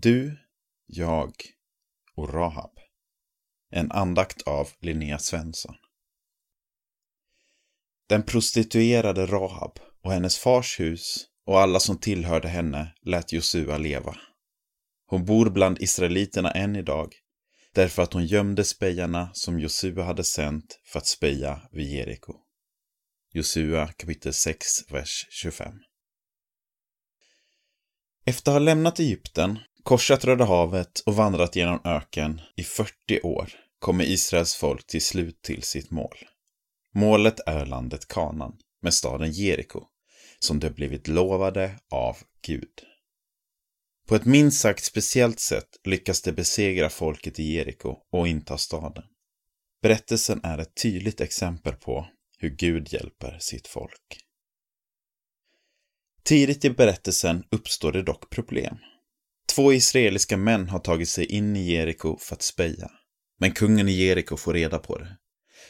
Du, jag och Rahab. En andakt av Linnea Svensson. Den prostituerade Rahab och hennes fars hus och alla som tillhörde henne lät Josua leva. Hon bor bland israeliterna än idag, därför att hon gömde spejarna som Josua hade sänt för att speja vid Jeriko. Josua kapitel 6, vers 25. Efter att ha lämnat Egypten korsat Röda havet och vandrat genom öken i 40 år kommer Israels folk till slut till sitt mål. Målet är landet Kanan med staden Jeriko, som de blivit lovade av Gud. På ett minst sagt speciellt sätt lyckas de besegra folket i Jeriko och inta staden. Berättelsen är ett tydligt exempel på hur Gud hjälper sitt folk. Tidigt i berättelsen uppstår det dock problem. Två israeliska män har tagit sig in i Jeriko för att speja. Men kungen i Jeriko får reda på det.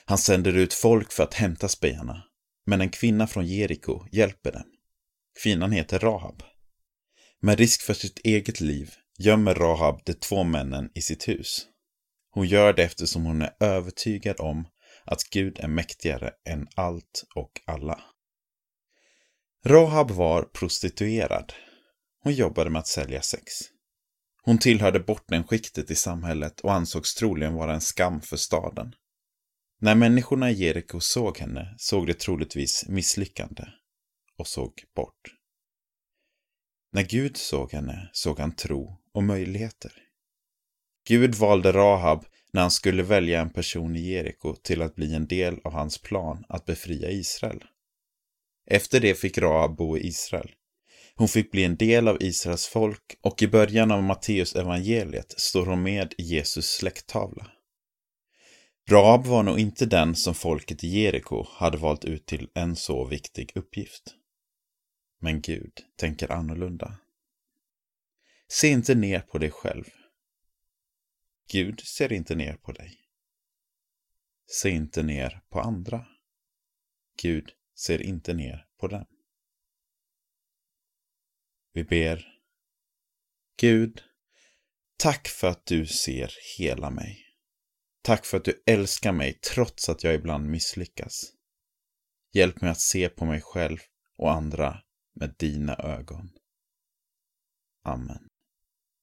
Han sänder ut folk för att hämta spejarna. Men en kvinna från Jeriko hjälper dem. Kvinnan heter Rahab. Med risk för sitt eget liv gömmer Rahab de två männen i sitt hus. Hon gör det eftersom hon är övertygad om att Gud är mäktigare än allt och alla. Rahab var prostituerad. Hon jobbade med att sälja sex. Hon tillhörde bortenskiktet i samhället och ansågs troligen vara en skam för staden. När människorna i Jeriko såg henne såg de troligtvis misslyckande och såg bort. När Gud såg henne såg han tro och möjligheter. Gud valde Rahab när han skulle välja en person i Jeriko till att bli en del av hans plan att befria Israel. Efter det fick Rahab bo i Israel. Hon fick bli en del av Israels folk och i början av Matteus evangeliet står hon med i Jesus släkttavla. Rahab var nog inte den som folket i Jeriko hade valt ut till en så viktig uppgift. Men Gud tänker annorlunda. Se inte ner på dig själv. Gud ser inte ner på dig. Se inte ner på andra. Gud ser inte ner på dem. Vi ber. Gud, tack för att du ser hela mig. Tack för att du älskar mig trots att jag ibland misslyckas. Hjälp mig att se på mig själv och andra med dina ögon. Amen.